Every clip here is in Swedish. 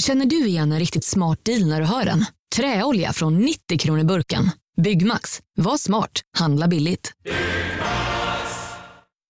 Känner du igen en riktigt smart deal när du hör den? Träolja från 90 kronor burken. Byggmax. Var smart. Handla billigt.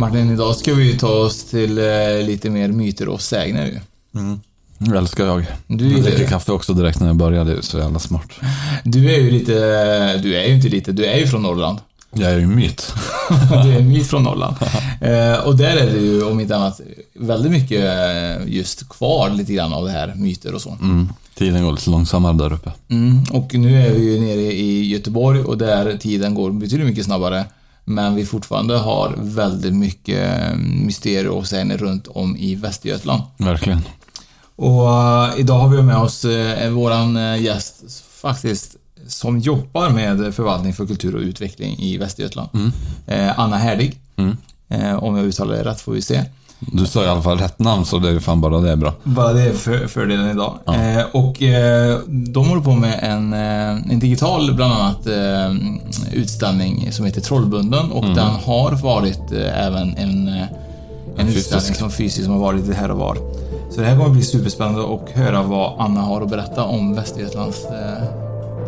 Martin, idag ska vi ju ta oss till eh, lite mer myter och sägner ju. Det älskar jag. Du jag dricker kaffe också direkt när jag börjar, det är så jävla smart. Du är ju lite, du är ju inte lite, du är ju från Norrland. Jag är ju myt. du är en myt från Norrland. Eh, och där är det ju, om inte annat, väldigt mycket eh, just kvar lite grann av det här, myter och så. Mm. Tiden går lite långsammare där uppe. Mm, och nu är vi ju nere i Göteborg och där tiden går betydligt mycket snabbare. Men vi fortfarande har väldigt mycket mysterier och sägner runt om i Västergötland. Verkligen. Och eh, idag har vi med oss eh, våran eh, gäst faktiskt som jobbar med förvaltning för kultur och utveckling i Västergötland. Eh, Anna Härdig. Mm. Om jag uttalar det rätt får vi se. Du sa i alla fall rätt namn så det är ju fan bara det är bra. Bara det är för, fördelen idag. Ja. Eh, och eh, de håller på med en, eh, en digital, bland annat, eh, utställning som heter Trollbunden och den har varit eh, även en, eh, en En utställning som fysiskt som har varit lite här och var. Så det här kommer bli superspännande att höra vad Anna har att berätta om Västergötlands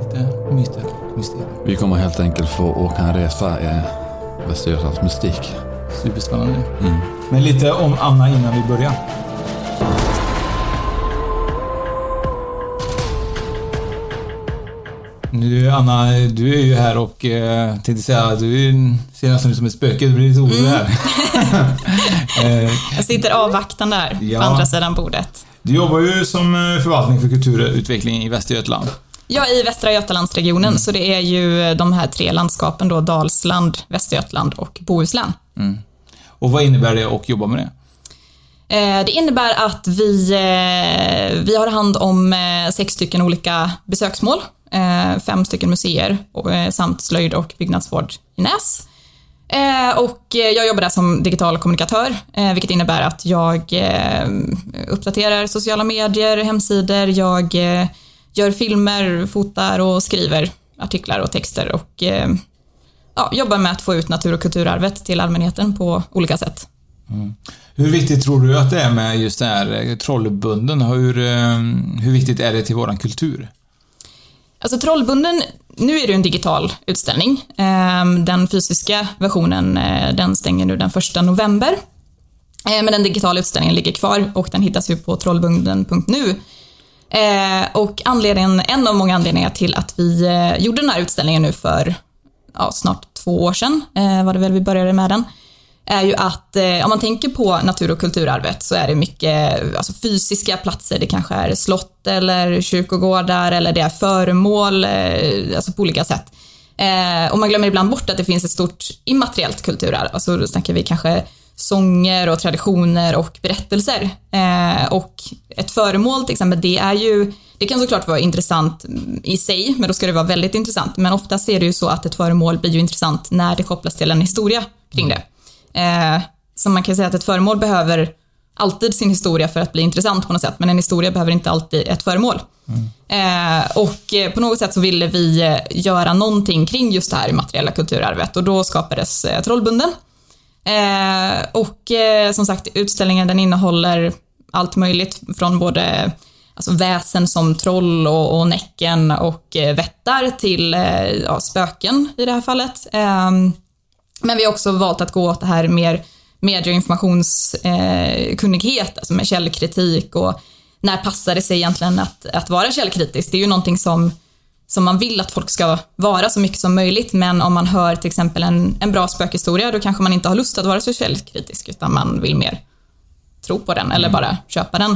lite myter och mysterier. Vi kommer helt enkelt få åka en resa i Västergötlands mystik. Superspännande. Mm. Men lite om Anna innan vi börjar. Nu Anna, du är ju här och eh, tänkte säga, du är- ser nästan ut som ett spöke, du blir lite orolig här. eh, Jag sitter avvaktande där Ja. på andra sidan bordet. du jobbar ju som eh, förvaltning för kulturutveckling i Västergötland. Jag är i Västra Götalandsregionen, så det är ju de här tre landskapen då, Dalsland, Västergötland och Bohuslän. Mm. Och vad innebär det att jobba med det? Eh, det innebär att vi, eh, vi har hand om eh, sex stycken olika besöksmål, fem stycken museer samt slöjd och byggnadsvård i Näs. Och jag jobbar där som digital kommunikatör, vilket innebär att jag uppdaterar sociala medier, hemsidor, jag gör filmer, fotar och skriver artiklar och texter och ja, jobbar med att få ut natur och kulturarvet till allmänheten på olika sätt. Hur viktigt tror du att det är med just det här eh, trollbunden? Hur, eh, hur viktigt är det till våran kultur? Alltså Trollbunden, nu är det en digital utställning. Ehm, Den fysiska versionen, eh, den stänger nu den första november. Eh, Men den digitala utställningen ligger kvar och den hittas ju på trollbunden.nu. Och anledningen, en av många anledningar till att vi eh, gjorde den här utställningen nu för ja, snart två år sedan, eh, var det väl vi började med den, är ju att eh, om man tänker på natur och kulturarvet så är det mycket alltså, fysiska platser. Det kanske är slott eller kyrkogårdar eller det är föremål, eh, alltså på olika sätt. Eh, och man glömmer ibland bort att det finns ett stort immateriellt kulturarv. Alltså då snackar vi kanske sånger och traditioner och berättelser. Eh, och ett föremål till exempel, det är ju, det kan såklart vara intressant i sig, men då ska det vara väldigt intressant. Men oftast är det ju så att ett föremål blir ju intressant när det kopplas till en historia kring det. Eh, så man kan säga att ett föremål behöver alltid sin historia för att bli intressant på något sätt, men en historia behöver inte alltid ett föremål. Eh, och eh, på något sätt så ville vi eh, göra någonting kring just det här immateriella kulturarvet och då skapades eh, Trollbunden. Eh, och eh, som sagt, utställningen den innehåller allt möjligt från både alltså väsen som troll och, och Näcken och eh, vättar till eh, ja, spöken i det här fallet. Ehm, men vi har också valt att gå åt det här mer medie och informationskunnighet, eh, alltså med källkritik och när passar det sig egentligen att, att vara källkritisk? Det är ju någonting som, som man vill att folk ska vara så mycket som möjligt, men om man hör till exempel en, en bra spökhistoria, då kanske man inte har lust att vara så källkritisk, utan man vill mer tro på den eller bara köpa den.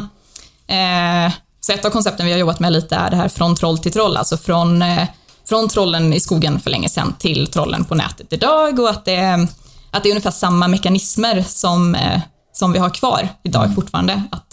Eh, så ett av koncepten vi har jobbat med lite är det här från troll till troll, alltså från, eh, från trollen i skogen för länge sedan till trollen på nätet idag och att det, att det är ungefär samma mekanismer som, eh, som vi har kvar idag mm. fortfarande. Att,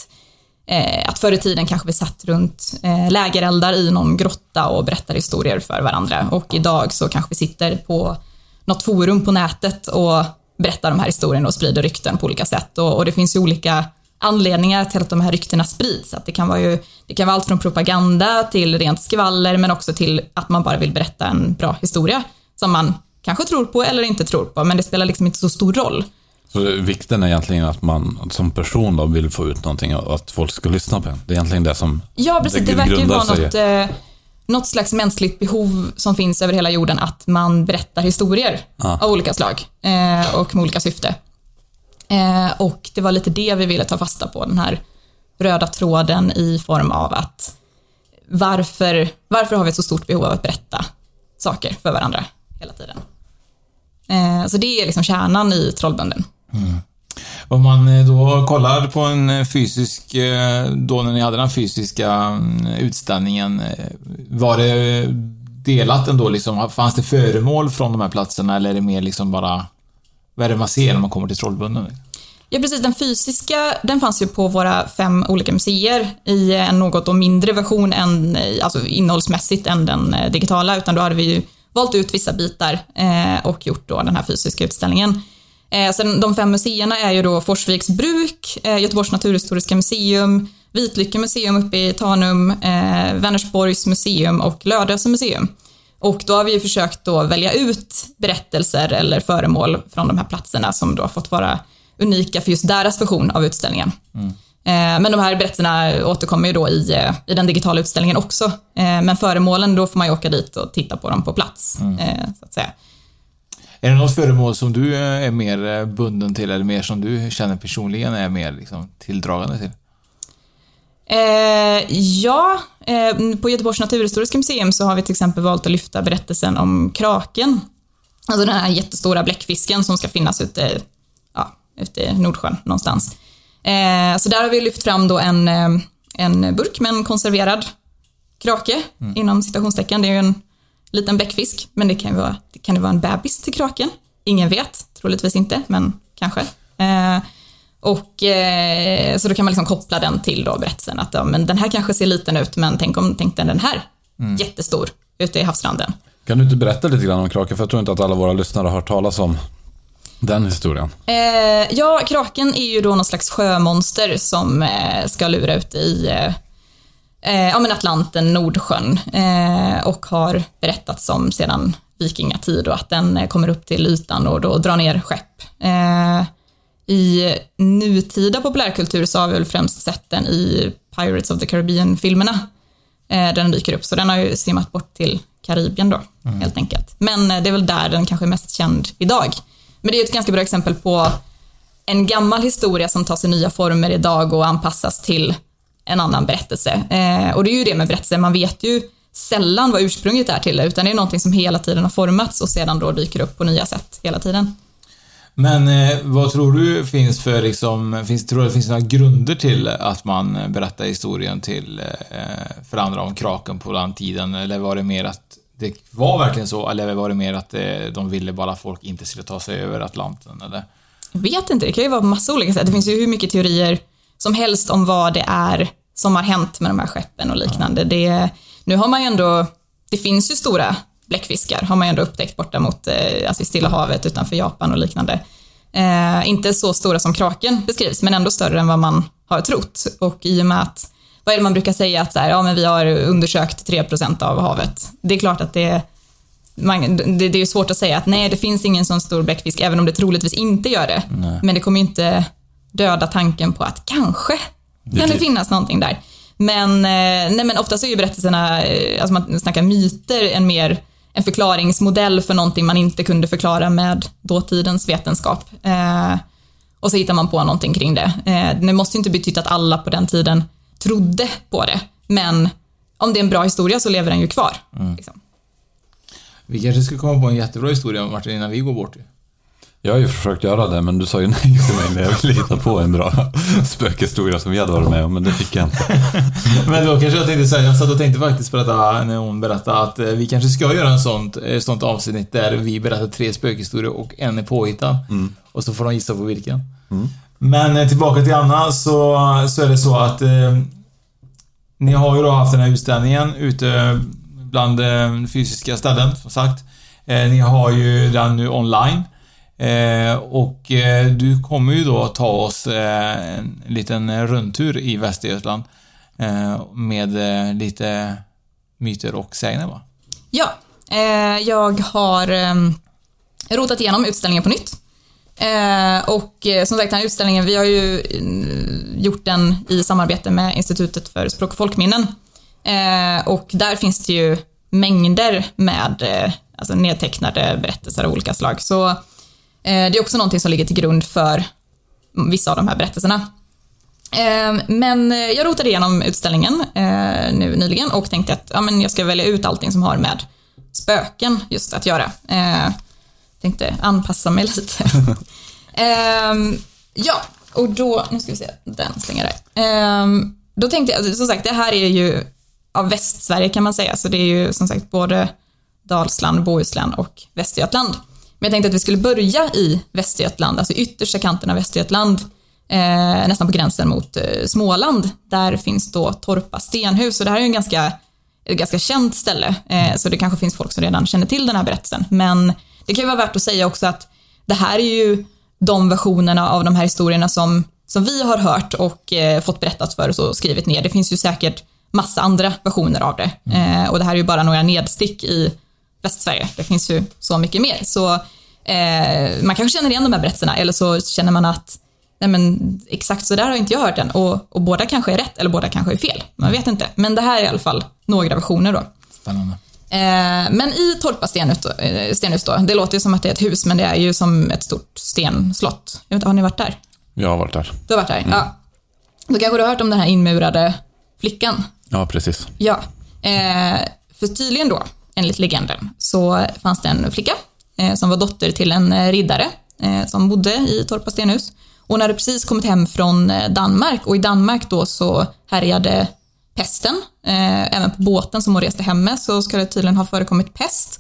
eh, att förr i tiden kanske vi satt runt eh, lägereldar i någon grotta och berättade historier för varandra och idag så kanske vi sitter på något forum på nätet och berättar de här historierna och sprider rykten på olika sätt och, och det finns ju olika anledningar till att de här ryktena sprids. Att det, kan vara ju, det kan vara allt från propaganda till rent skvaller men också till att man bara vill berätta en bra historia som man kanske tror på eller inte tror på, men det spelar liksom inte så stor roll. Så vikten är egentligen att man som person då vill få ut någonting och att folk ska lyssna på en. Det är egentligen det som Ja, precis. Det, det verkar ju vara något, eh, något slags mänskligt behov som finns över hela jorden, att man berättar historier ah. av olika slag eh, och med olika syfte. Eh, och det var lite det vi ville ta fasta på, den här röda tråden i form av att varför, varför har vi ett så stort behov av att berätta saker för varandra hela tiden? Eh, så det är liksom kärnan i Trollbunden. Mm. Om man eh, då kollar på en eh, fysisk, eh, då när ni hade den fysiska mm, utställningen, var det delat ändå liksom? Fanns det föremål från de här platserna eller är det mer liksom bara vad är det man ser när man kommer till Trollbunden? Ja, precis. Den fysiska, den fanns ju på våra fem olika museer i en något mindre version än, alltså innehållsmässigt än den digitala, utan då hade vi ju valt ut vissa bitar och gjort då den här fysiska utställningen. Eh, sen de fem museerna är ju då Forsviks bruk, eh, Göteborgs naturhistoriska museum, Vitlycke museum uppe i Tanum, eh, Vänersborgs museum och Lödöse museum. Och då har vi ju försökt då välja ut berättelser eller föremål från de här platserna som då har fått vara unika för just deras version av utställningen. Mm. Eh, men de här berättelserna återkommer ju då i, eh, i den digitala utställningen också. Eh, men föremålen, då får man ju åka dit och titta på dem på plats, mm. så att säga. Är det något föremål som du är mer bunden till eller mer som du känner personligen är mer liksom, tilldragande till? Eh, ja, eh, på Göteborgs naturhistoriska museum så har vi till exempel valt att lyfta berättelsen om kraken. Alltså den här jättestora bläckfisken som ska finnas ute, ja, ute i Nordsjön någonstans. Eh, så där har vi lyft fram då en, eh, en burk med en konserverad krake, mm. inom citationstecken. Det är ju en liten bläckfisk, men det kan ju vara, det kan ju vara en bebis till kraken. Ingen vet, troligtvis inte, men kanske. Eh, och eh, så då kan man liksom koppla den till då berättelsen att ja, men den här kanske ser liten ut, men tänk om tänk den här mm. jättestor ute i havsstranden. Kan du inte berätta lite grann om kraken? För jag tror inte att alla våra lyssnare har hört talas om den historien. Eh, ja, kraken är ju då någon slags sjömonster som eh, ska lura ut i eh, eh ja, men Atlanten, Nordsjön eh, och har berättats om sedan vikingatid och att den eh, kommer upp till ytan och då drar ner skepp. I nutida populärkultur så har vi väl främst sett den i Pirates of the Caribbean-filmerna. Eh, den dyker upp, så den har ju simmat bort till Karibien då, mm. helt enkelt. Men eh, det är väl där den kanske är mest känd idag. Men det är ett ganska bra exempel på en gammal historia som tar sig nya former idag och anpassas till en annan berättelse. Eh, och det är ju det med berättelser, man vet ju sällan vad ursprunget är till det, utan det är någonting som hela tiden har formats och sedan då dyker upp på nya sätt hela tiden. Men eh, vad tror du finns för liksom, finns, tror du det finns några grunder till att man berättar historien till, eh, för andra om kraken på den tiden? Eller var det mer att det var verkligen så? Eller var det mer att eh, de ville bara att folk inte skulle ta sig över Atlanten? Eller? Jag vet inte, det kan ju vara på massa olika sätt. Det finns ju hur mycket teorier som helst om vad det är som har hänt med de här skeppen och liknande. Det, nu har man ju ändå, det finns ju stora bläckfiskar har man ju ändå upptäckt borta mot, eh, alltså Stilla havet utanför Japan och liknande. Eh, inte så stora som kraken beskrivs, men ändå större än vad man har trott. Och i och med att, vad är det man brukar säga, att så här, ja, men vi har undersökt 3% av havet. Det är klart att det, man, det, det är svårt att säga att nej, det finns ingen sån stor bläckfisk, även om det troligtvis inte gör det. Nej. Men det kommer ju inte döda tanken på att kanske Det kan det finnas någonting där. Men, eh, nej, men oftast är ju berättelserna, eh, alltså man snackar myter, en mer en förklaringsmodell för någonting man inte kunde förklara med dåtidens vetenskap. Eh, och så hittar man på någonting kring det. Eh, det måste ju inte betyda att alla på den tiden trodde på det, men om det är en bra historia så lever den ju kvar. Mm. Liksom. Vi kanske ska komma på en jättebra historia Martin innan vi går bort. Jag har ju försökt göra det, men du sa ju nej till mig när jag ville hitta på en bra spökhistoria som vi hade varit med om, men det fick jag inte. Men då kanske jag tänkte säga, jag satt och tänkte faktiskt på detta när hon berättade att eh, vi kanske ska göra en sånt, ett sånt avsnitt där vi berättar tre spökhistorier och en är påhittad. Mm. Och så får de gissa på vilken. Men eh, tillbaka till Anna så, så är det så att eh, ni har ju då haft den här utställningen ute bland eh, fysiska ställen, som sagt. Eh, ni har ju den nu online. Eh, och eh, du kommer ju då ta oss eh, en liten rundtur i Västergötland eh, med eh, lite myter och sägner va? Ja, eh, jag har ehm, rotat igenom utställningen på nytt. Och som sagt, den här utställningen, vi har ju gjort den i samarbete med Institutet för språk och folkminnen. Och där finns det ju mängder med alltså nedtecknade berättelser av olika slag. Så Eh, det är också någonting som ligger till grund för vissa av de här berättelserna. Ehm, men jag rotade igenom utställningen eh, nu nyligen och tänkte att ja, men jag ska välja ut allting som har med spöken just att göra. Eh, tänkte anpassa mig lite. Ehm, ja, och då, nu ska vi se, den slänger där. Ehm, då tänkte jag, alltså, som sagt, det här är ju av Västsverige kan man säga, så det är ju som sagt både Dalsland, Bohuslän och Västergötland. Men jag tänkte att vi skulle börja i Västergötland, alltså yttersta kanten av Västergötland, eh, nästan på gränsen mot eh, Småland. Där finns då Torpa stenhus, och det här är ju en ganska, ett ganska känt ställe, eh, så det kanske finns folk som redan känner till den här berättelsen. Men det kan ju vara värt att säga också att det här är ju de versionerna av de här historierna som, som vi har hört och eh, fått berättat för oss och skrivit ner. Det finns ju säkert massa andra versioner av det. Eh, och det här är ju bara några nedstick i Västsverige. Det finns ju så mycket mer. Så eh, man kanske känner igen de här berättelserna eller så känner man att nej men, exakt så där har inte jag hört den och, och båda kanske är rätt eller båda kanske är fel. Man vet inte. Men det här är i alla fall några versioner då. Spännande. Eh, men i Torpa stenhus då, eh, det låter ju som att det är ett hus, men det är ju som ett stort stenslott. Jag vet inte, har ni varit där? Jag har varit där. Du har varit där? Ja. Då kanske du har hört om den här inmurade flickan? Ja, precis. Ja. Eh, för tydligen då, enligt legenden, så fanns det en flicka eh, som var dotter till en eh, riddare eh, som bodde i Torpa stenhus. Hon hade precis kommit hem från Danmark och i Danmark då så härjade pesten. Även på båten som hon reste hem med så ska det tydligen ha förekommit pest.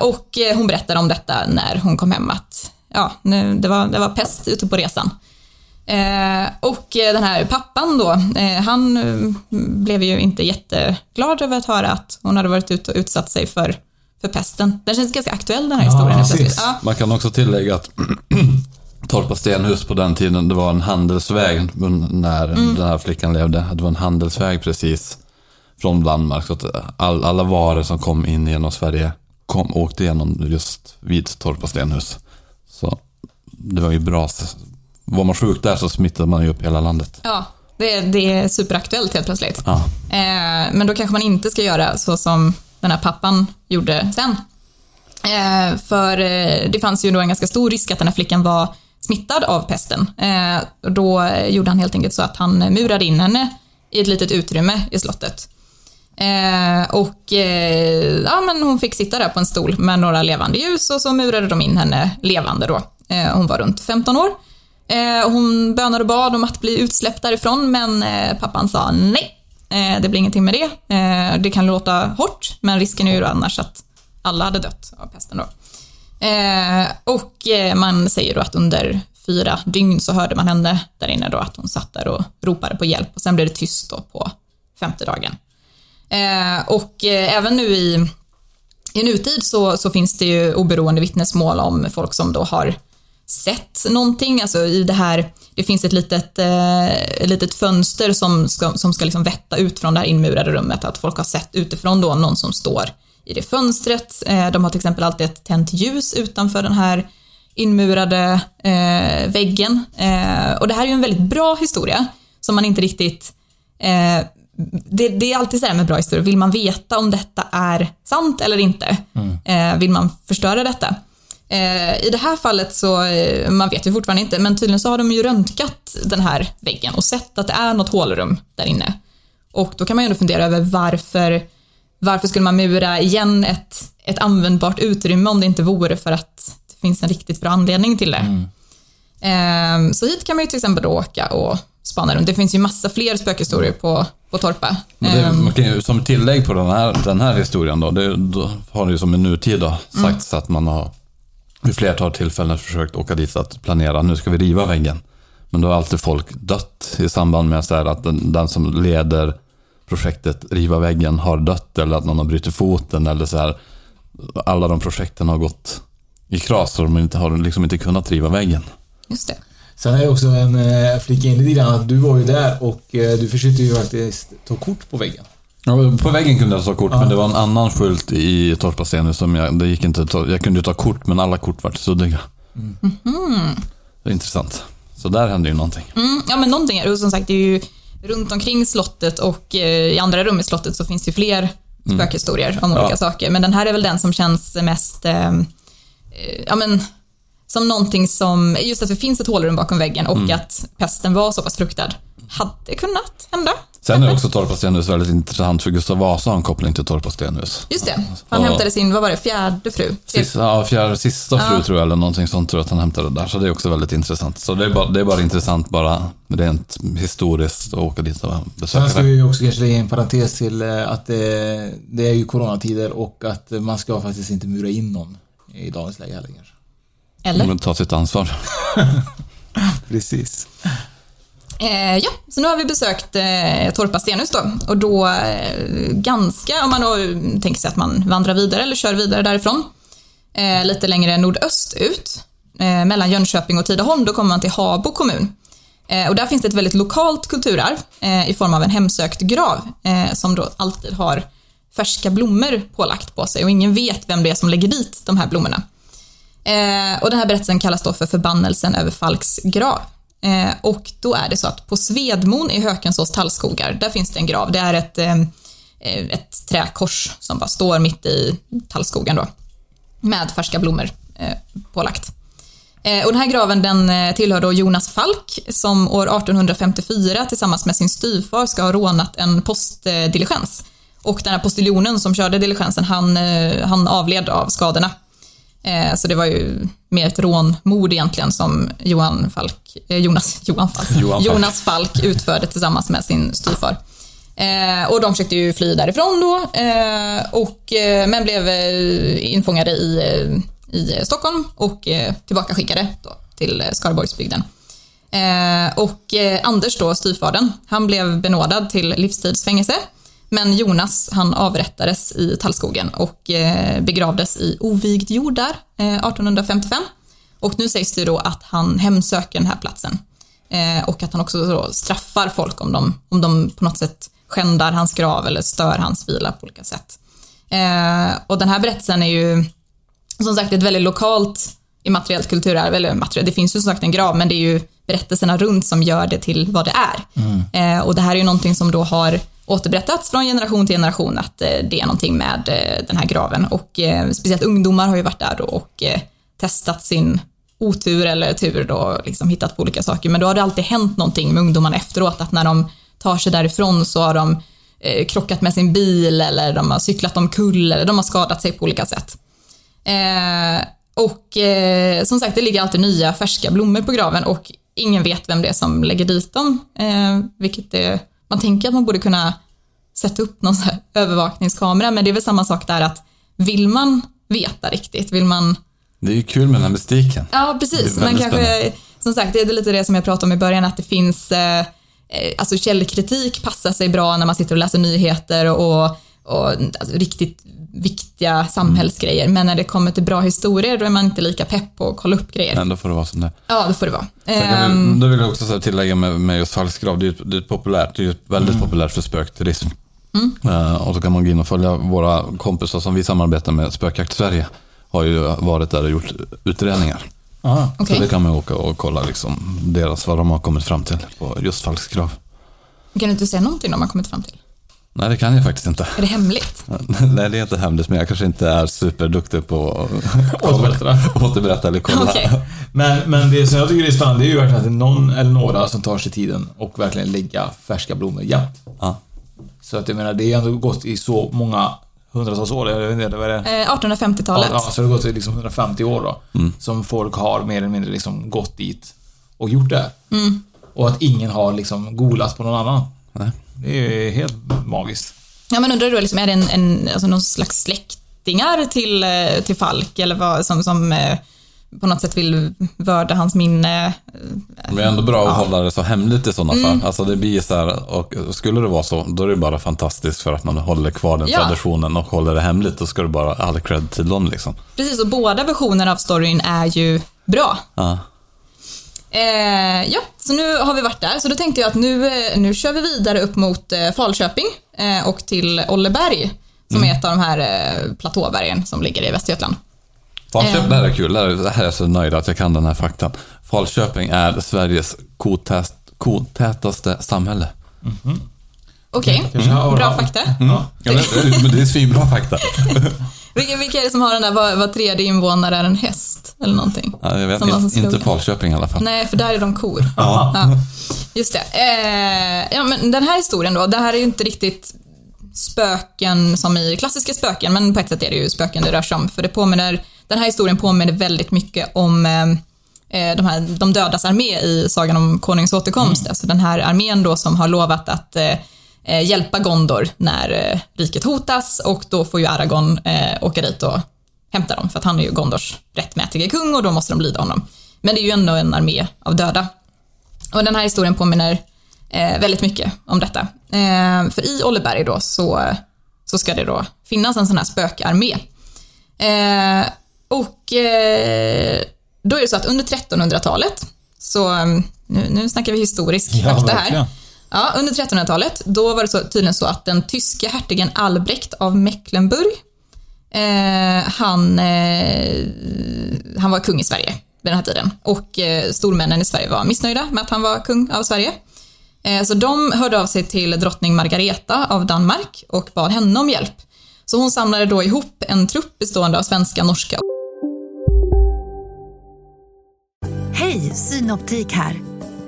Och hon berättade om detta när hon kom hem att ja, det, var, det var pest ute på resan. Eh, och eh, den här pappan då, eh, han eh, blev ju inte jätteglad över att höra att hon hade varit ute och utsatt sig för, för pesten. Den känns ganska aktuell den här historien. helt plötsligt. Ja, Man kan också tillägga att Torpa stenhus på den tiden, det var en handelsväg när Mm. den här flickan levde. Det var en handelsväg precis från Danmark. Så att all, alla varor som kom in genom Sverige kom, åkte igenom just vid Torpa stenhus. Så det var ju bra. Var man sjuk där så smittade man ju upp hela landet. ja det, det är superaktuellt helt plötsligt. Ja. Eh, men då kanske man inte ska göra så som den här pappan gjorde sen. Eh, för eh, det fanns ju då en ganska stor risk att den här flickan var smittad av pesten. Eh, då gjorde han helt enkelt så att han murade in henne i ett litet utrymme i slottet. Eh, och eh, ja, men hon fick sitta där på en stol med några levande ljus och så murade de in henne levande då. Eh, hon var runt 15 år. Eh, hon bönade och bad om att bli utsläppt därifrån men eh, pappan sa nej. Eh, det blir ingenting med det. Det kan låta hårt men risken är ju annars att alla hade dött av pesten då. Och man säger då att under fyra dygn så hörde man henne där inne då att hon satt där och ropade på hjälp och sen blev det tyst då på femte dagen. Och även nu i, i nutid så, så finns det ju oberoende vittnesmål om folk som då har sett någonting, alltså i det här, det finns ett litet, eh, ett litet fönster som ska, som ska liksom vätta ut från det här inmurade rummet, att folk har sett utifrån då någon som står i det fönstret. Eh, de har till exempel alltid ett tänt ljus utanför den här inmurade eh, väggen. Eh, och det här är ju en väldigt bra historia som man inte riktigt eh, det, det, är alltid så här med bra historier, vill man veta om detta är sant eller inte? Mm. Eh, vill man förstöra detta? Eh, I det här fallet så, eh, man vet ju fortfarande inte, men tydligen så har de ju röntgat den här väggen och sett att det är något hålrum där inne. Och då kan man ju ändå fundera över varför, varför skulle man mura igen ett, ett användbart utrymme om det inte vore för att det finns en riktigt bra anledning till det. Mm. Eh, så hit kan man ju till exempel då åka och spana runt. Det finns ju massa fler spökhistorier på, på Torpa. Det, man kan ju, som tillägg på den här, den här historien då, det, då har det ju som i nutid då sagts mm. att man har vid flertal tillfällen försökt åka dit att planera, nu ska vi riva väggen. Men då har alltid folk dött i samband med så att den, den, som leder projektet Riva väggen har dött eller att någon har brutit foten eller så här. Alla de projekten har gått i kras och de inte, har liksom inte kunnat riva väggen. Just det. Sen är jag också en eh, flika in lite grann att du var ju där och eh, du försökte ju faktiskt ta kort på väggen. Ja, på väggen kunde jag ta kort, ja. men det var en annan skylt i Torpastenen som jag, det gick inte ta, Jag kunde ta kort, men alla kort var suddiga. Mm. Mm. Det är intressant. Så där hände ju någonting. Mm, ja, men någonting är det. Som sagt, det är ju runt omkring slottet och eh, i andra rum i slottet så finns det ju fler mm. spökhistorier om olika ja. saker. Men den här är väl den som känns mest, eh, eh, ja men, som någonting som, just att det finns ett hålrum bakom väggen och mm. att pesten var så pass fruktad. Hade kunnat hända. Sen är också Torpa stenhus väldigt intressant för Gustav Vasa har en koppling till Torpa stenhus. Just det. Han och, hämtade sin, vad var det, fjärde fru? Sista, ja, fjärde, sista fru ja. tror jag, eller någonting sånt tror jag att han hämtade där. Så det är också väldigt intressant. Så det är bara, det är bara intressant bara rent historiskt att åka dit och besöka Sen ska vi också kanske lägga en parentes till eh, att det, det är ju coronatider och att man ska faktiskt inte mura in någon i dagens läge heller kanske. Eller? Men ta sitt ansvar. Precis. Eh, ja, så nu har vi besökt eh, Torpa Stenhus då och då eh, ganska, om man då tänker sig att man vandrar vidare eller kör vidare därifrån, eh, lite längre nordöst ut, eh, mellan Jönköping och Tidaholm, då kommer man till Habo kommun. Eh, och där finns det ett väldigt lokalt kulturarv i form av en hemsökt grav som då alltid har färska blommor pålagt på sig och ingen vet vem det är som lägger dit de här blommorna. Eh, och den här berättelsen kallas då för förbannelsen över Falks grav. Eh, och då är det så att på Svedmon i Hökensås tallskogar, där finns det en grav. Det är ett, eh, ett träkors som bara står mitt i tallskogen då. Med färska blommor eh, pålagt. Eh, och den här graven den eh, tillhör då Jonas Falk som år 1854 tillsammans med sin styvfar ska ha rånat en postdiligens. Och den här postiljonen som körde diligensen, han, eh, han avled av skadorna. Eh, så det var ju mer ett rånmord egentligen som Johan Falk, eh, Jonas, Johan Falk, Johan Falk. Jonas Falk utförde tillsammans med sin styvfar. Eh, och de försökte ju fly därifrån då, eh, och, eh, men blev eh, infångade i, i Stockholm och tillbaka skickade då till Skaraborgsbygden. och Anders då, styvfadern, han blev benådad till livstidsfängelse men Jonas han avrättades i tallskogen och eh, begravdes i ovigd jord där 1855. Eh, och nu sägs det då att han hemsöker den här platsen eh, och att han också straffar folk om de, om de på något sätt skändar hans grav eller stör hans vila på olika sätt. Och den här berättelsen är ju som sagt ett väldigt lokalt immateriellt kulturarv, eller materiellt, det finns ju som sagt en grav, men det är ju berättelserna runt som gör det till vad det är. Mm. och det här är ju någonting som då har återberättats från generation till generation att eh, det är någonting med eh, den här graven och eh, speciellt ungdomar har ju varit där och testat sin otur eller tur då, liksom hittat på olika saker. Men då har det alltid hänt någonting med ungdomarna efteråt, att när de tar sig därifrån så har de krockat med sin bil eller de har cyklat omkull eller de har skadat sig på olika sätt. och som sagt, det ligger alltid nya färska blommor på graven och ingen vet vem det är som lägger dit dem, vilket är man tänker att man borde kunna sätta upp någon övervakningskamera, men det är väl samma sak där att vill man veta riktigt, vill man... Det är ju kul med den här mystiken. Ja, precis. Men kanske, som sagt, det är lite det som jag pratade om i början, att det finns, eh, eh, alltså källkritik passar sig bra när man sitter och läser nyheter och, och alltså, riktigt viktiga samhällsgrejer. Men när det kommer till bra historier, då är man inte lika pepp på att kolla upp grejer. Nej, då får det vara som det Ja, då får det vara. vi, då vill jag också tillägga med, med just falskgrav, det är ju det är populärt, det är ju väldigt mm. populärt för spökturism. Eh, och så kan man gå in och följa våra kompisar som vi samarbetar med, Spökjakt Sverige, har ju varit där och gjort utredningar. Aha. Okej. Så det kan man åka och kolla liksom deras, vad de har kommit fram till på just falskgrav. Kan du inte säga någonting de har kommit fram till? Nej, det kan jag faktiskt inte. Är det hemligt? Nej, det är inte hemligt, men jag kanske inte är superduktig på att Återberätta. återberätta eller kolla. Okej. Men, men det som jag tycker är spännande det är ju verkligen att det är någon eller några som tar sig tiden och verkligen lägga färska blommor jämt. Ja. Så att jag menar, det är ändå gått i så många hundratals år, jag vet inte, vad är det? Eh, 1850-talet. Ja, så det har gått i liksom 150 år då. Som folk har mer eller mindre liksom gått dit och gjort det. Och att ingen har liksom golat på någon annan. Nej. Det är ju helt magiskt. Ja, men undrar då, liksom, är det en, en, alltså någon slags släktingar till, eh, till Falk eller vad, som, som eh, på något sätt vill vörda hans minne? Men det är ändå bra att hålla det så hemligt i sådana fall. Alltså det blir så här, och skulle det vara så, då är det bara fantastiskt för att man håller kvar den Ja. traditionen och håller det hemligt. Då ska du bara all cred till dem liksom. Precis, och båda versionerna av storyn är ju bra. Ja. Eh, ja, så nu har vi varit där. Så då tänkte jag att nu, eh, nu kör vi vidare upp mot eh, Falköping eh, och till Olleberg, som är ett av de här eh, platåbergen som ligger i Västergötland. Falköping, Eh. det här är kul. Det här, är jag så nöjd att jag kan den här faktan. Falköping är Sveriges kotät, kotätaste samhälle. Okej, Kanske har- bra fakta. Ja. Ja, men det är svinbra fakta. Vilka, vilka är det som har den där, var, var tredje invånare är en häst? Eller någonting? Ja, jag vet inte, slogan. inte Falköping i alla fall. Nej, för där är de kor. Ja. Just det. Eh, ja, men den här historien då, det här är ju inte riktigt spöken som i klassiska spöken, men på ett sätt är det ju spöken det rör sig om. För det påminner, den här historien påminner väldigt mycket om eh, eh, de, här, de dödas armé i Sagan om Konungens återkomst. Alltså den här armén då som har lovat att eh, eh, hjälpa Gondor när eh, riket hotas och då får ju Aragorn eh, åka dit och hämta dem för att han är ju Gondors rättmätige kung och då måste de lyda honom. Men det är ju ändå en armé av döda. Och den här historien påminner eh, väldigt mycket om detta. Eh, för i Olleberg då så, så ska det då finnas en sån här spökarmé. Eh, och eh, då är det så att under 1300-talet, så mm, nu, nu snackar vi historisk Ja, fakta verkligen. här. Ja, under 1300-talet, då var det så, tydligen så att den tyske hertigen Albrecht av Mecklenburg, eh, han, eh, han var kung i Sverige vid den här tiden. Och eh, stormännen i Sverige var missnöjda med att han var kung av Sverige. Eh, så de hörde av sig till drottning Margareta av Danmark och bad henne om hjälp. Så hon samlade då ihop en trupp bestående av svenska, norska Hej, Synoptik här.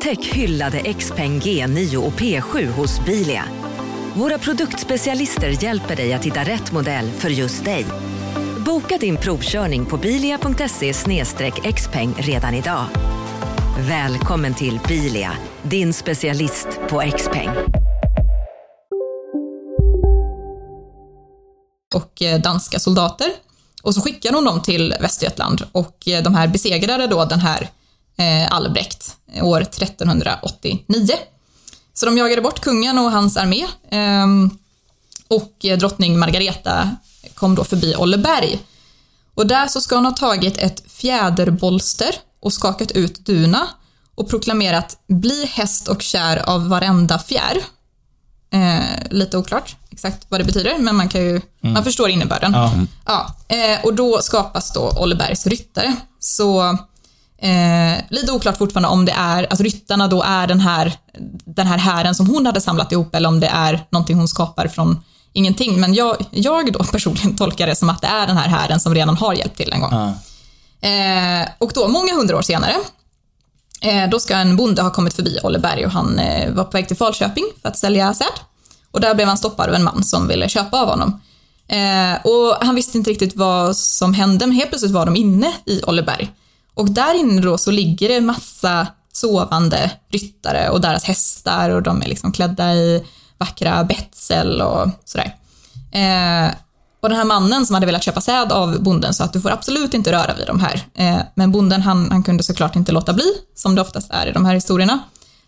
Upptäck hyllade XPeng G9 och P7 hos Bilia. Våra produktspecialister hjälper dig att hitta rätt modell för just dig. Boka din provkörning på bilia.se xpeng redan idag. Välkommen till Bilia, din specialist på XPeng. och eh, danska soldater. Och så skickade hon dem till Västergötland och eh, de här besegrade då den här Albrecht eh, år 1389. Så de jagade bort kungen och hans armé ehm, och eh, drottning Margareta kom då förbi Olleberg. Och där så ska hon ha tagit ett fjäderbolster och skakat ut duna och proklamerat “Bli häst och kär av varenda fjär”. Eh, lite oklart exakt vad det betyder, men man kan ju, man förstår innebörden. Ja. Ja, eh, och då skapas då Ollebergs ryttare. Så eh, lite oklart fortfarande om det är, alltså ryttarna då är den här, den här hären som hon hade samlat ihop eller om det är någonting hon skapar från ingenting. Men jag, jag då personligen tolkar det som att det är den här hären som redan har hjälpt till en gång. Ja. Eh, och då, många hundra år senare, eh, då ska en bonde ha kommit förbi Olleberg och han eh, var på väg till Falköping för att sälja säd. Och där blev han stoppad av en man som ville köpa av honom. Eh, och han visste inte riktigt vad som hände, men helt plötsligt var de inne i Olleberg. Och där inne då så ligger det massa sovande ryttare och deras hästar och de är liksom klädda i vackra betsel och sådär. Eh, och den här mannen som hade velat köpa säd av bonden sa att du får absolut inte röra vid de här. Eh, men bonden han, han kunde såklart inte låta bli, som det oftast är i de här historierna.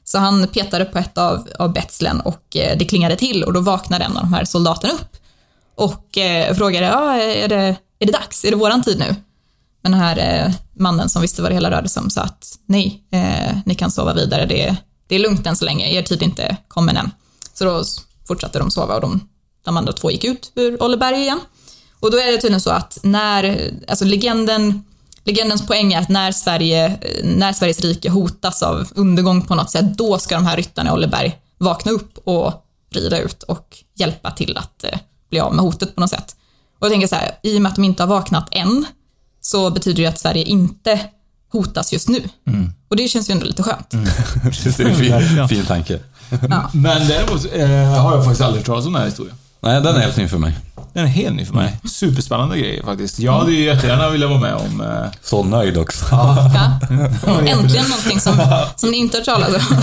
Så han petade på ett av, av betslen och eh, det klingade till och då vaknade en av de här soldaterna upp och eh, frågade, ja, är det, är det dags? Är det våran tid nu? Men den här eh, mannen som visste vad det hela rörde sig om sa att nej, eh, ni kan sova vidare, det, det är lugnt än så länge, er tid är inte kommen än. Så då fortsatte de sova och de, de andra två gick ut ur Olleberg igen. Och då är det tydligen så att när, alltså legenden, legendens poäng är att när, Sverige, eh, när Sveriges rike hotas av undergång på något sätt, då ska de här ryttarna i Olleberg vakna upp och rida ut och hjälpa till att eh, bli av med hotet på något sätt. Och jag tänker så här, i och med att de inte har vaknat än, så betyder det att Sverige inte hotas just nu. Mm. Och det känns ju ändå lite skönt. det är en fin, fin tanke. Ja. Men däremot eh, har jag faktiskt aldrig hört talas om den här historien. Nej, den är helt ny för mig. Den är helt ny för mig. Superspännande grej faktiskt. Jag hade ju jättegärna velat vara med om... Eh... Så nöjd också. Äntligen någonting som, som ni inte har talas om.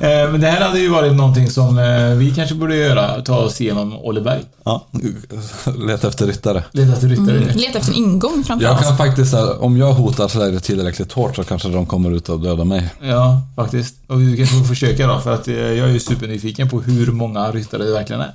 Eh, Men det här hade ju varit någonting som eh, vi kanske borde göra. Ta oss igenom Olleberg. Ja, leta efter ryttare. Leta efter ryttare. Mm, leta efter en ingång framför Jag kan faktiskt, här, om jag hotar Sverige tillräckligt hårt så kanske de kommer ut och dödar mig. Ja, faktiskt. Och vi kanske får försöka då, för att eh, jag är ju supernyfiken på hur många ryttare det verkligen är.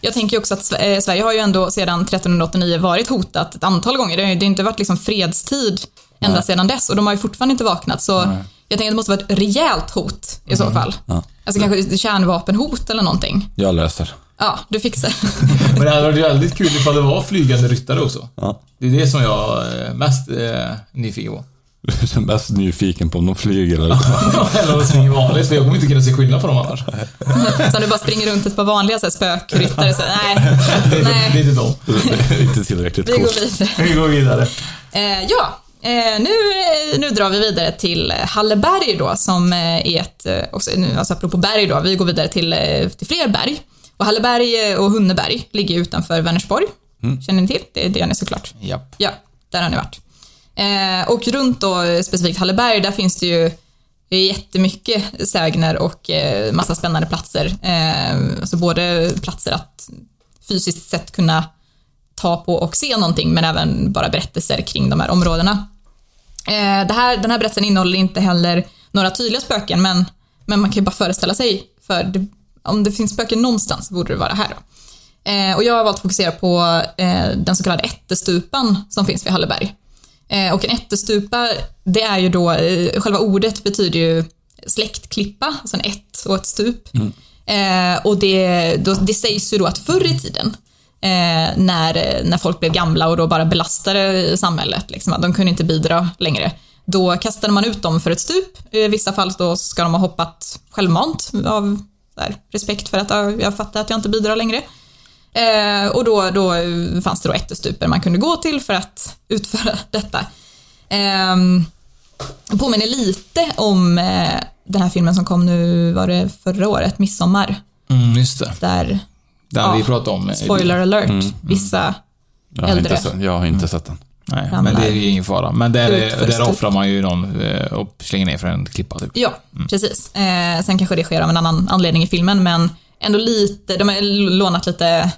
Jag tänker också att eh, Sverige har ju ändå sedan 1389 varit hotat ett antal gånger. Det har ju inte varit liksom fredstid ända Nej. sedan dess och de har ju fortfarande inte vaknat. Så Nej. jag tänker att det måste vara ett rejält hot i så Mm. fall. Ja. Alltså kanske ett kärnvapenhot eller någonting. Jag löser. Ja, du fixar. Men det hade varit väldigt kul ifall det var flygande ryttare också. Ja. Det är det som jag är mest eh, nyfiken på. Är mest nyfiken på om de flyger eller Eller om de springer vanligt, för jag kommer inte kunna se skillnad på dem annars. Så om du bara springer runt ett par vanliga så här, spökryttare så nej, Det är, nej, det är inte dem. inte tillräckligt vi går vidare. Vi går vidare. Eh, ja, eh, nu, nu drar vi vidare till Halleberg då, som eh, är ett, eh, också, nu, alltså apropå berg då, vi går vidare till, eh, till fler berg. Och Halleberg och Hunneberg ligger utanför Vänersborg. Känner ni till? Det, det gör ni såklart. Japp. Ja, där har ni varit. Eh, och runt då specifikt Halleberg, där finns det ju jättemycket sägner och eh, massa spännande platser. Eh, alltså både platser att fysiskt sett kunna ta på och se någonting, men även bara berättelser kring de här områdena. Eh, det här, den här berättelsen innehåller inte heller några tydliga spöken, men, men man kan ju bara föreställa sig, för det, om det finns spöken någonstans borde det vara här. Då. Eh, och jag har valt att fokusera på eh, den så kallade ättestupan som finns vid Halleberg. Eh, och en ättestupa, det är ju då, eh, själva ordet betyder ju släktklippa, alltså en ett och ett stup. Eh, och det, då, det sägs ju då att förr i tiden, eh, när, när folk blev gamla och då bara belastade samhället, liksom, att de kunde inte bidra längre, då kastade man ut dem för ett stup. I vissa fall då ska de ha hoppat självmant av här, respekt för att ja, jag fattar att jag inte bidrar längre. Eh, och då, då fanns det då ättestuper man kunde gå till för att utföra detta. Eh, påminner lite om eh, den här filmen som kom nu, var det förra året, Midsommar. Mm, just det. Där, Den Ja, vi pratade om. spoiler alert, Mm, mm. vissa Jag har, äldre. inte, sett- jag har inte sett den. Nej, ramlar men det är ju ingen fara. Men där, för där offrar man ju någon eh, och slänger ner för en klippa typ. Ja, precis. Eh, sen kanske det sker av en annan anledning i filmen, men ändå lite, de har lånat lite,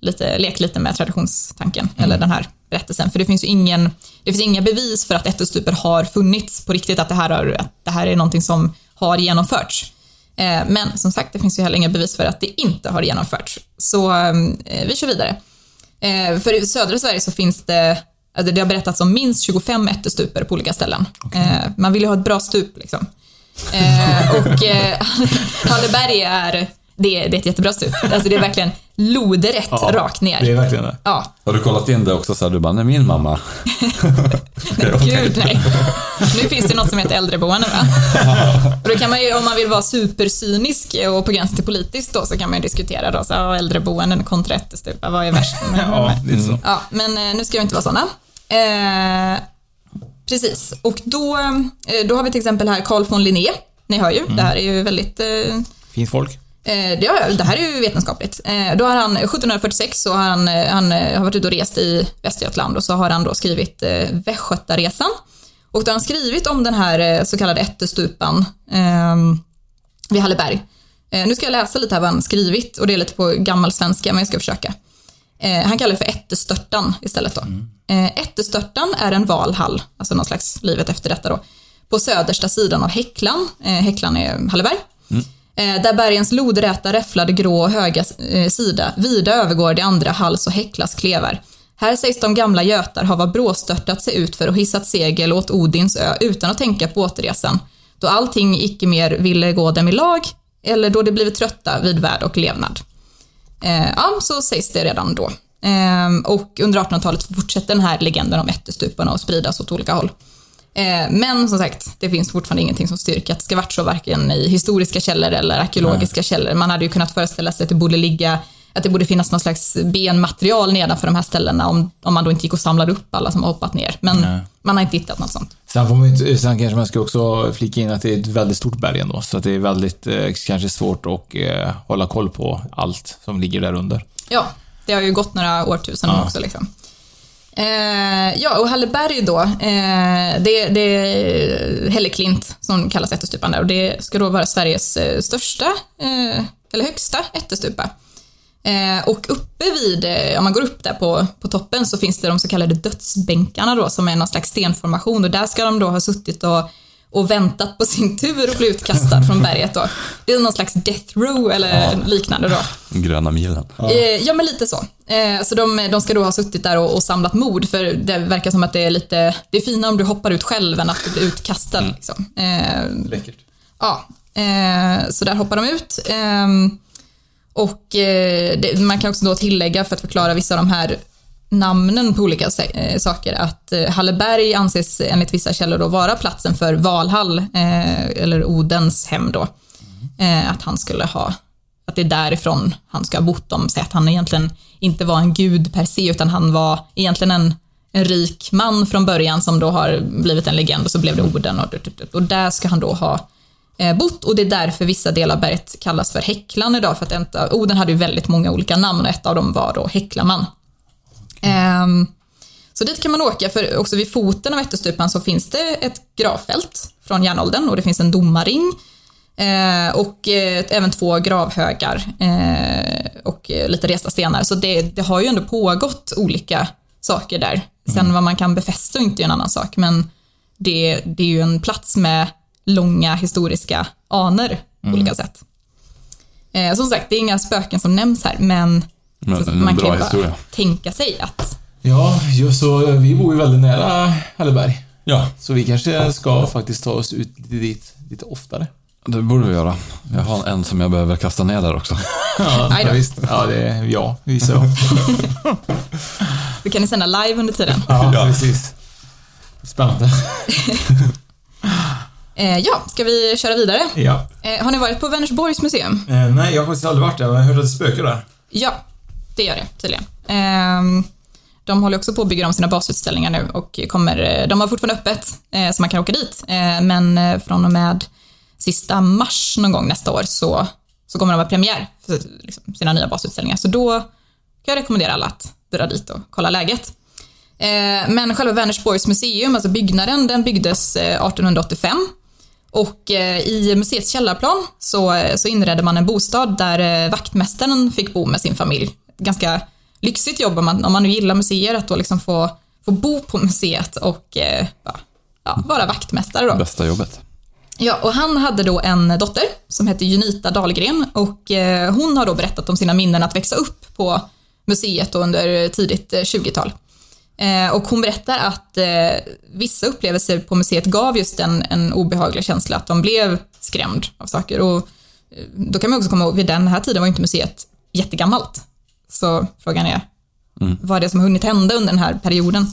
lite lekt lite med traditionstanken, eller den här berättelsen. För det finns ju ingen, det finns inga bevis för att ättestuper har funnits på riktigt, att det här, har, att det här är någonting som har genomförts. Eh, men som sagt, det finns ju heller inga bevis för att det inte har genomförts. Så eh, vi kör vidare. Eh, för i södra Sverige så finns det, alltså det har berättats om minst 25 ättestuper på olika ställen. Eh, man vill ju ha ett bra stup liksom. Och Halleberg är, det, är- det är ett jättebra stup. Alltså det är verkligen loderätt rakt ner. Det är verkligen det. Ja, Har du kollat in det också så här, du bara, nej min mamma. gud nej. Nu finns det något som heter äldreboende va? Och då kan man ju, om man vill vara supercynisk och på gränsen till politiskt då, så kan man ju diskutera då, så, ja, äldreboenden kontra ättestupa, vad är värst? Ja, lite så. Ja, men eh, nu ska vi inte vara sådana. Eh, precis, och då, eh, då har vi till exempel här Carl von Linné. Ni hör ju, det här är ju väldigt eh, Fint folk. Eh, det, har- det här är ju vetenskapligt. Eh, då har han, 1746 så har han, eh, han har varit ute och rest i Västergötland och så har han då skrivit Västgötaresan. Och då har han skrivit om den här så kallade ättestupan eh, vid Halleberg. Eh, nu ska jag läsa lite här vad han skrivit och det är lite på gammal svenska men jag ska försöka. Eh, han kallar det för Ättestörtan istället då. Eh, Ättestörtan är en valhall, alltså någon slags livet efter detta då, på södersta sidan av Häcklan. Eh, Häcklan är Halleberg. Eh, Eh, där bergens lodräta, räfflade, grå och höga eh, sida vida övergår de andra hals och Häcklas klevar. Här sägs de gamla götar hava bråstörtat sig ut för och hissat segel åt Odins ö utan att tänka på återresan, då allting icke mer ville gå dem i lag, eller då de blivit trötta vid värld och levnad. Eh, ja, så sägs det redan då. Eh, och under 1800-talet fortsätter den här legenden om ättestuparna att spridas åt olika håll. Eh, men som sagt, det finns fortfarande ingenting som styrker att det ska varit så, varken i historiska källor eller arkeologiska källor. Man hade ju kunnat föreställa sig att det borde ligga att det borde finnas någon slags benmaterial nedanför de här ställena om, om man då inte gick och samlade upp alla som har hoppat ner. Men Nej. man har inte hittat något sånt. Sen, får man inte, sen kanske man ska också flika in att det är ett väldigt stort berg ändå, så att det är väldigt eh, kanske svårt att eh, hålla koll på allt som ligger där under. Ja, det har ju gått några årtusenden Ja. också. Liksom. Eh, ja, och Halleberg då, eh, det, det är Hälleklint som kallas ättestupan där och det ska då vara Sveriges eh, största, eh, eller högsta ättestupa. Eh, och uppe vid, eh, om man går upp där på, på toppen så finns det de så kallade dödsbänkarna då som är någon slags stenformation och där ska de då ha suttit och, och väntat på sin tur att bli utkastad från berget då. Det är någon slags death row eller liknande då. Gröna milen. Ja, ja men lite så. Eh, så de, de ska då ha suttit där och, och samlat mod, för det verkar som att det är lite, det är finare om du hoppar ut själv än att du blir utkastad. Liksom. Eh, Läckert. ja, eh, så där hoppar de ut. Ehm, och eh, det, man kan också då tillägga, för att förklara vissa av de här namnen på olika eh, saker, att eh, Halleberg anses enligt vissa källor då vara platsen för Valhall, eh, eller Odens hem då. Att han skulle ha, att det är därifrån han ska ha bott. om säger att han egentligen inte var en gud per se, utan han var egentligen en, en rik man från början som då har blivit en legend och så blev det Oden och, och där ska han då ha bott och det är därför vissa delar av berget kallas för Häcklan idag, för att Oden hade ju väldigt många olika namn och ett av dem var då Häcklaman. Ehm, så dit kan man åka, för också vid foten av Ättestupan så finns det ett gravfält från järnåldern och det finns en domarring eh, och eh, även två gravhögar eh, och eh, lite resta stenar. Så det, det har ju ändå pågått olika saker där. Sen vad man kan befästa är inte en annan sak, men det, det är ju en plats med långa historiska anor på Mm. olika sätt. Eh, som sagt, det är inga spöken som nämns här, men, Men så en man bra kan ju bara historia. tänka sig att Ja, just så vi bor ju väldigt nära Halleberg. Ja. Så vi kanske ska faktiskt ta oss ut dit lite oftare. Det borde vi göra. Jag har en som jag behöver kasta ner där också. Ja, då. visst. Ja, det är ja, vi så. vi kan ni sända live under tiden. Ja, precis. Spännande. Eh, ja, ska vi köra vidare? Ja. Eh, har ni varit på Vänersborgs museum? Eh, nej, jag har faktiskt aldrig varit där, men jag har hört att det spökar där. Ja, det gör det tydligen. Ehm, de håller också på att bygga om sina basutställningar nu och kommer, eh, de har fortfarande öppet eh, så man kan åka dit. Eh, men från och med sista mars någon gång nästa år så, så kommer de ha premiär för liksom, sina nya basutställningar. Så då kan jag rekommendera alla att dra dit och kolla läget. Eh, Men själva Vänersborgs museum, alltså byggnaden, den byggdes 1885 och eh, i museets källarplan så, så inredde man en bostad där eh, vaktmästaren fick bo med sin familj. Ganska lyxigt jobb om man, om man nu gillar museer, att då liksom få, få bo på museet och eh, ja, vara vaktmästare då. Bästa jobbet. Ja, och han hade då en dotter som hette Junita Dahlgren och eh, hon har då berättat om sina minnen att växa upp på museet under tidigt eh, 20-tal. Eh, och hon berättar att eh, vissa upplevelser på museet gav just en, en obehaglig känsla, att de blev skrämd av saker. Och eh, då kan man också komma ihåg, vid den här tiden var inte museet jättegammalt. Så frågan är, vad är det som har hunnit hända under den här perioden?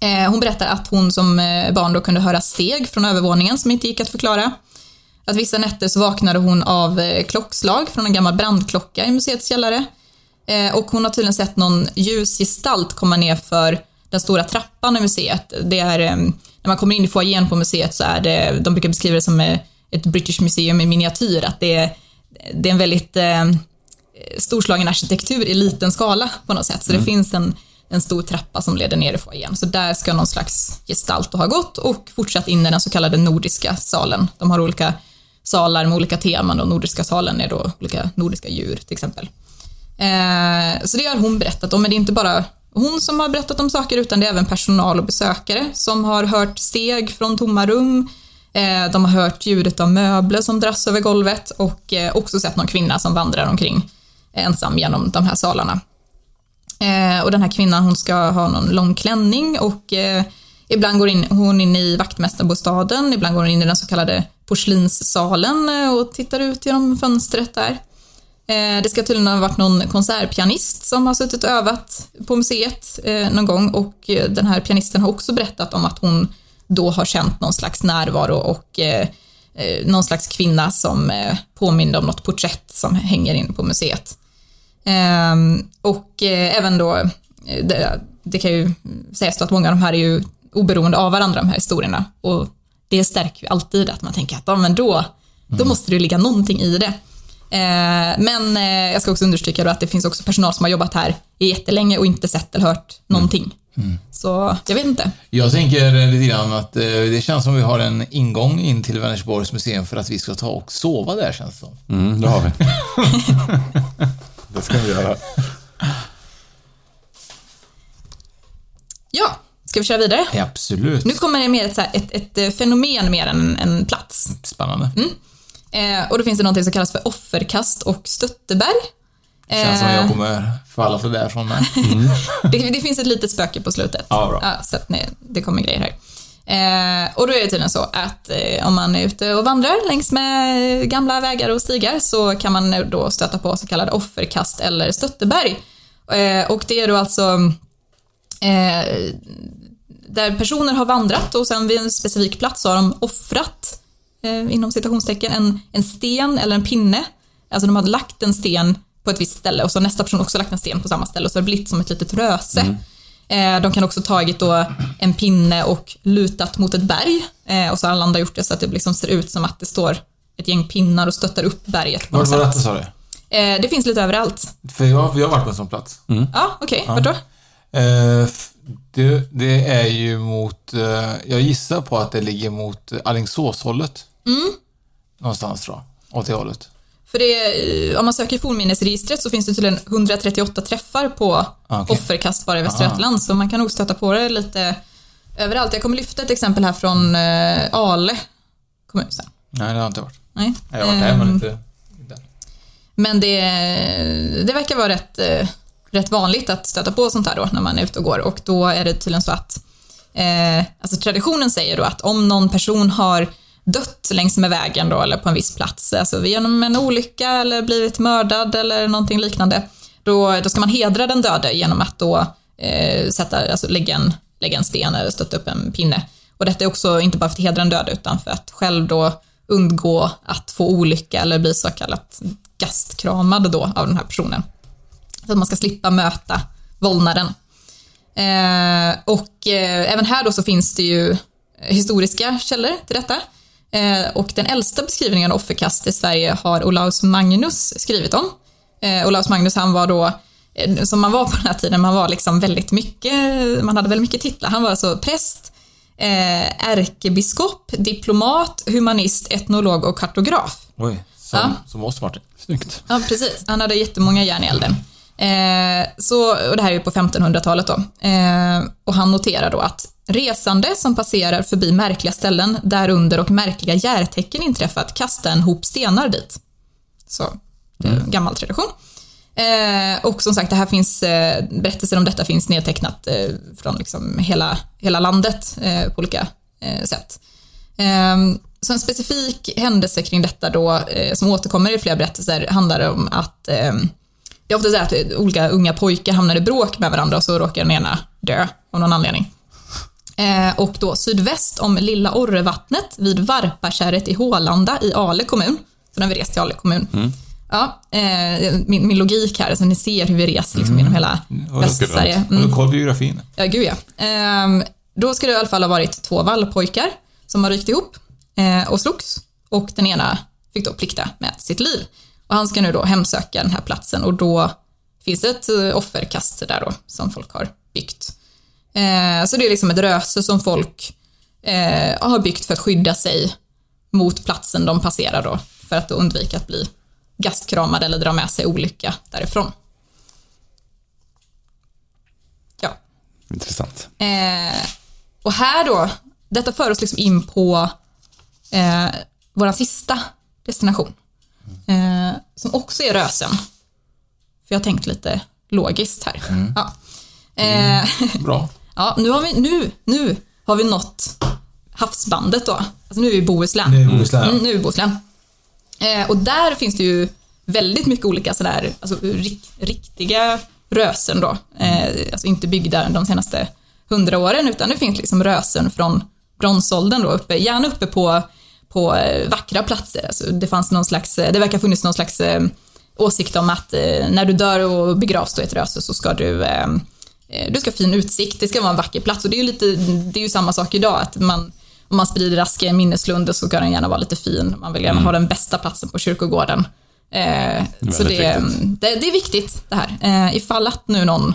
Eh, hon berättar att hon som eh, barn då kunde höra steg från övervåningen som inte gick att förklara. Att vissa nätter så vaknade hon av eh, klockslag från en gammal brandklocka i museets källare. Eh, och hon har tydligen sett någon ljus gestalt komma ner för den stora trappan i museet. Det är, när man kommer in i foajén på museet så är det, de brukar beskriva det som ett British Museum i miniatyr, att det är, det är en väldigt storslagen arkitektur i liten skala på något sätt. Så det finns en, en stor trappa som leder ner i foajén. Så där ska någon slags gestalt ha gått och fortsatt in i den så kallade nordiska salen. De har olika salar med olika teman och nordiska salen är då olika nordiska djur till exempel. Eh, så det har hon berättat om, men det är inte bara hon som har berättat om saker utan det är även personal och besökare som har hört steg från tomma rum. Eh, de har hört ljudet av möbler som dras över golvet och eh, också sett någon kvinna som vandrar omkring ensam genom de här salarna. Eh, och den här kvinnan hon ska ha någon lång klänning och eh, ibland går in, hon in i vaktmästarbostaden, ibland går hon in i den så kallade porslinssalen eh, och tittar ut genom fönstret där. Eh, det ska tydligen ha varit någon konsertpianist som har suttit och övat på museet eh, någon gång och den här pianisten har också berättat om att hon då har känt någon slags närvaro och någon slags kvinna som påminner om något porträtt som hänger inne på museet. Ehm, och även då, det, det kan ju sägas då att många av de här är ju oberoende av varandra, de här historierna. Och det stärker ju alltid att man tänker att ja, men då, då mm. måste det ligga någonting i det. Eh, men eh, jag ska också understryka då att det finns också personal som har jobbat här jättelänge och inte sett eller hört någonting. Mm. Mm. Så jag vet inte. Jag tänker lite grann att eh, det känns som vi har en ingång in till Vänersborgs museum för att vi ska ta och sova där känns det som. Mm, det har vi. det ska vi göra. Ja, ska vi köra vidare? Absolut. Nu kommer det mer ett, ett, ett fenomen mer än en plats. Spännande. Mm. Eh, och då finns det någonting som kallas för offerkast och stötteberg. Känns som jag eh, kommer falla för det från mig. Mm. det, det, finns ett litet spöke på slutet. Ja, bra. Ja, så att nej, det kommer grejer här. Eh, och då är det tydligen så att eh, om man är ute och vandrar längs med gamla vägar och stigar så kan man då stöta på så kallade offerkast eller stötteberg. Eh, och det är då alltså eh, där personer har vandrat och sen vid en specifik plats så har de offrat eh, inom citationstecken, en, en sten eller en pinne. Alltså de hade lagt en sten på ett visst ställe och så har nästa person också lagt en sten på samma ställe och så har det blivit som ett litet röse. Mm. Eh, de kan också tagit då en pinne och lutat mot ett berg eh, och så har alla andra gjort det så att det liksom ser ut som att det står ett gäng pinnar och stöttar upp berget. Var var detta sa du? Eh, det finns lite överallt. För jag, jag har varit på en sån plats. Mm. Ja, okej. Okay. Ja. Vart då? Eh, det, det, är ju mot, jag gissar på att det ligger mot Alingsåshållet. Mm. Någonstans jag, åt det hållet. För det, om man söker i fornminnesregistret så finns det tydligen 138 träffar på ah, okay. offerkast bara i Västra Götaland, så man kan nog stöta på det lite överallt. Jag kommer lyfta ett exempel här från eh, Ale kommun sen. Nej, det har inte varit. Nej. Jag har varit där, men inte där. Men det, det verkar vara rätt, eh, rätt vanligt att stöta på sånt här då när man är ute och går och då är det tydligen så att eh, alltså traditionen säger då att om någon person har dött längs med vägen då, eller på en viss plats, alltså genom en olycka eller blivit mördad eller någonting liknande, då, då ska man hedra den döde genom att då eh, sätta, alltså lägga, en, lägga en sten eller stötta upp en pinne. Och detta är också inte bara för att hedra den döde, utan för att själv då undgå att få olycka eller bli så kallat gastkramad då av den här personen. Så att man ska slippa möta vålnaden. Eh, och eh, även här då så finns det ju historiska källor till detta. Eh, och den äldsta beskrivningen av offerkast i Sverige har Olaus Magnus skrivit om. Eh, Olaus Magnus han var då, eh, som man var på den här tiden, man var liksom väldigt mycket, man hade väldigt mycket titlar. Han var alltså präst, ärkebiskop, diplomat, humanist, etnolog och kartograf. Oj, som, ja. som oss Martin. Snyggt. Ja, precis. Han hade jättemånga järn i elden. Eh, så, och det här är ju på 1500-talet då. Eh, och han noterar då att resande som passerar förbi märkliga ställen därunder och märkliga järtecken inträffat kastar en hop stenar dit. Så, det är en mm. gammal tradition. Eh, och som sagt, det här finns, eh, berättelser om detta finns nedtecknat eh, från liksom hela, hela landet eh, på olika eh, sätt. Ehm, så en specifik händelse kring detta då, eh, som återkommer i flera berättelser, handlar om att ehm, det är ofta så att olika unga pojkar hamnar i bråk med varandra och så råkar den ena dö av någon anledning. Eh, och då sydväst om Lilla Orrevattnet vid Varpakärret i Hålanda i Ale kommun. Så när vi rest till Ale kommun. Mm. Ja, eh, min, min, logik här, så ni ser hur vi reser liksom, mm. genom hela mm. Västsverige. Mm. Har du koll på geografin? Ja, gud ja. Eh, då ska det i alla fall ha varit två vallpojkar som har rykt ihop eh, och slogs och den ena fick då plikta med sitt liv. Och han ska nu då hemsöka den här platsen och då finns det ett eh, offerkast där då som folk har byggt. Eh, så det är liksom ett röse som folk eh, har byggt för att skydda sig mot platsen de passerar då, för att undvika att bli gastkramad eller dra med sig olycka därifrån. Ja. Intressant. Eh, och här då, detta för oss liksom in på eh, vår sista destination. Eh, som också är Rösen. För jag har tänkt lite logiskt här. Mm. Ja. Eh, mm. Bra ja, nu har vi, nu, nu har vi nått havsbandet då. Alltså nu är vi i Bohuslän. Nu är vi i Bohuslän. Mm, nu är vi i Bohuslän. Eh, och där finns det ju väldigt mycket olika sådär, alltså rik, riktiga rösen då. Eh, alltså inte byggda de senaste hundra åren, utan det finns liksom rösen från bronsåldern då, uppe, gärna uppe på, på eh, vackra platser. Alltså det fanns någon slags, eh, det verkar ha funnits någon slags eh, åsikt om att när du dör och begravs då i ett röse så ska du du ska ha fin utsikt, det ska vara en vacker plats och det är ju lite, det är ju samma sak idag att man om man sprider aska i en minneslund så ska den gärna vara lite fin. Man vill gärna Mm. ha den bästa platsen på kyrkogården. Eh, så det, det, det är viktigt det här. Eh, ifall att nu någon,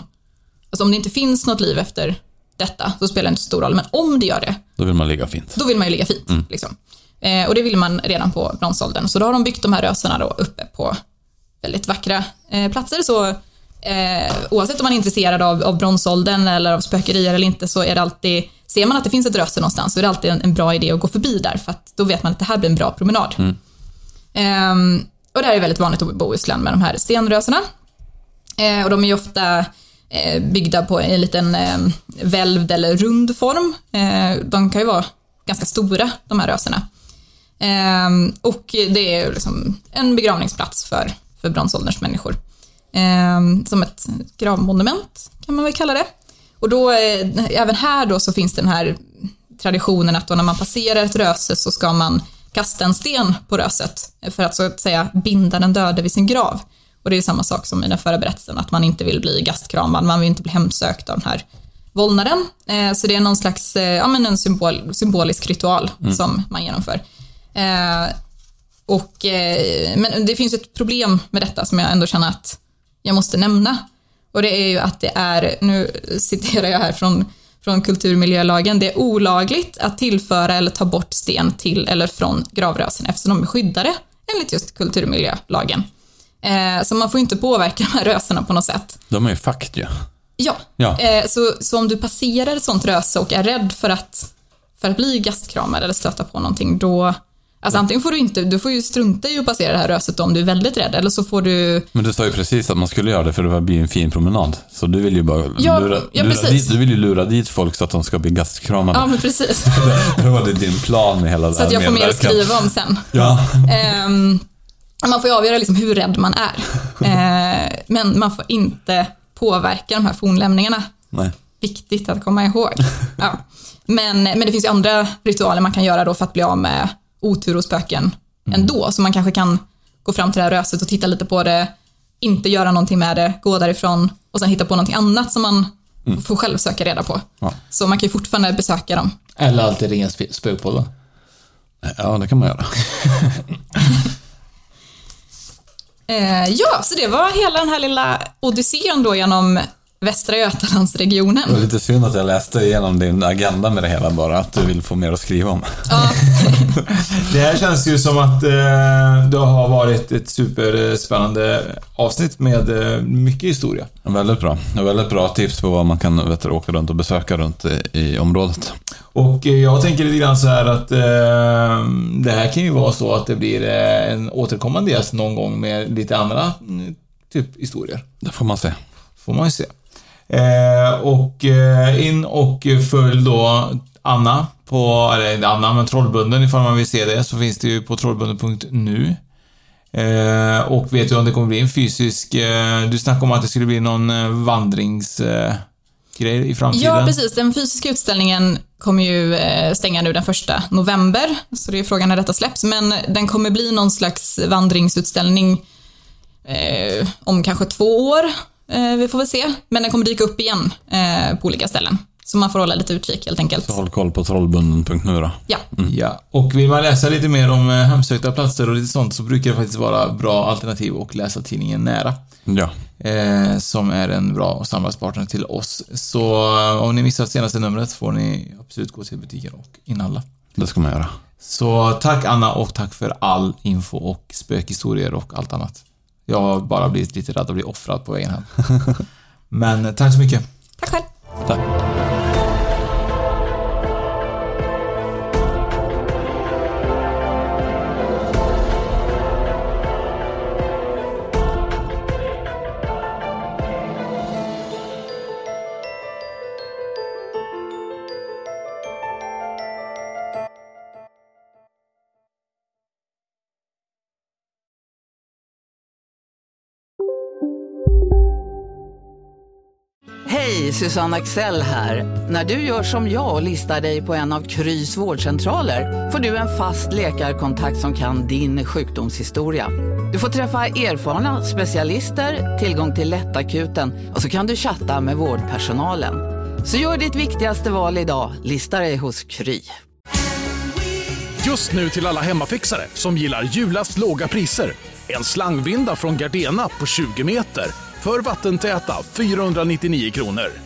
alltså om det inte finns något liv efter detta så spelar det inte så stor roll, men om det gör det, Då vill man ligga fint. då vill man ju ligga fint. Mm. Liksom. Eh, och det vill man redan på bronsåldern. Så då har de byggt de här rösarna då uppe på väldigt vackra eh, platser. Så eh, oavsett om man är intresserad av, av bronsåldern eller av spökerier eller inte så är det alltid, ser man att det finns ett röse någonstans så är det alltid en, en bra idé att gå förbi där för att då vet man att det här blir en bra promenad. Ehm, och det här är väldigt vanligt i Bohuslän med de här stenrösarna. Eh, och de är ju ofta eh, byggda på en liten eh, välvd eller rund form. Eh, de kan ju vara ganska stora, de här rösarna. Ehm, och det är liksom en begravningsplats för, för bronsålderns människor. Ehm, som ett gravmonument kan man väl kalla det. Och då, eh, även här då så finns den här traditionen att då när man passerar ett röse så ska man kasta en sten på röset för att så att säga binda den döde vid sin grav. Och det är samma sak som i den förra berättelsen, att man inte vill bli gastkramad, man vill inte bli hemsökt av den här vålnaden. Eh, så det är någon slags, eh, ja men en symbol, symbolisk ritual Mm. som man genomför. Och, men det finns ett problem med detta som jag ändå känner att jag måste nämna. Och det är ju att det är, nu citerar jag här från, från kulturmiljölagen, det är olagligt att tillföra eller ta bort sten till eller från gravrösen eftersom de är skyddade enligt just kulturmiljölagen. Eh, så man får inte påverka de här rösena på något sätt. De är ju fakt ju. Ja, Ja. Eh, så, så om du passerar ett sånt röse och är rädd för att, för att bli gastkramad eller stöta på någonting, då Alltså antingen får du inte, du får ju strunta i att passera det här röset om du är väldigt rädd, eller så får du Men du sa ju precis att man skulle göra det för det blir en fin promenad. Så du vill ju bara Ja, lura, ja, lura dit, du vill ju lura dit folk så att de ska bli gastkramade. Ja, men precis. det var det din plan i hela Så att jag får mer att skriva om sen. Ja. Ehm, man får ju avgöra liksom hur rädd man är. Eh, men man får inte påverka de här fornlämningarna. Nej. Viktigt att komma ihåg. Ja. Men, men det finns ju andra ritualer man kan göra då för att bli av med otur och spöken ändå. Så man kanske kan gå fram till det här röset och titta lite på det, inte göra någonting med det, gå därifrån och sen hitta på någonting annat som man får själv söka reda på. Ja. Så man kan ju fortfarande besöka dem. Eller alltid ringa sp- spökpodden. Ja, det kan man göra. Eh, ja, så det var hela den här lilla odyssén då genom Västra Götalandsregionen. Det var lite synd att jag läste igenom din agenda med det hela bara, att du vill få mer att skriva om. Det här känns ju som att eh, det har varit ett superspännande avsnitt med eh, mycket historia. Väldigt bra. Väldigt bra tips på vad man kan vet, åka runt och besöka runt i, i området. Och eh, jag tänker lite grann så här att eh, det här kan ju vara så att det blir eh, en återkommande gäst någon gång med lite andra mm, typ historier. Det får man se. Får man ju se. Eh, och eh, in och följ då Anna på, eller inte Anna, men Trollbunden ifall man vill se det, så finns det ju på trollbunden.nu. Eh, och vet du om det kommer bli en fysisk, eh, du snackade om att det skulle bli någon eh, vandrings eh, vandringsgrej i framtiden. Ja, precis. Den fysiska utställningen kommer ju stänga nu den första november, så det är frågan när detta släpps. Men den kommer bli någon slags vandringsutställning eh, om kanske två år. Eh, vi får väl se. Men den kommer dyka upp igen eh, på olika ställen. Så man får hålla lite utkik helt enkelt. Så håll koll på trollbunden.nu då. Ja. Ja, och vill man läsa lite mer om eh, hemsökta platser och lite sånt så brukar det faktiskt vara bra alternativ att läsa tidningen Nära. Ja. Eh, som är en bra samarbetspartner till oss. Så eh, om ni missar senaste numret får ni absolut gå till butiken och inhandla. Det ska man göra. Så tack Anna och tack för all info och spökhistorier och allt annat. Jag har bara blivit lite rädd att bli offrad på vägen hem. Men tack så mycket. Susanne Axel här. När du gör som jag och listar dig på en av Krys vårdcentraler får du en fast läkarkontakt som kan din sjukdomshistoria. Du får träffa erfarna specialister, tillgång till lättakuten och så kan du chatta med vårdpersonalen. Så gör ditt viktigaste val idag, lista dig hos Kry. Just nu till alla hemmafixare som gillar julast låga priser. En slangvinda från Gardena på 20 meter för vattentäta 499 kronor.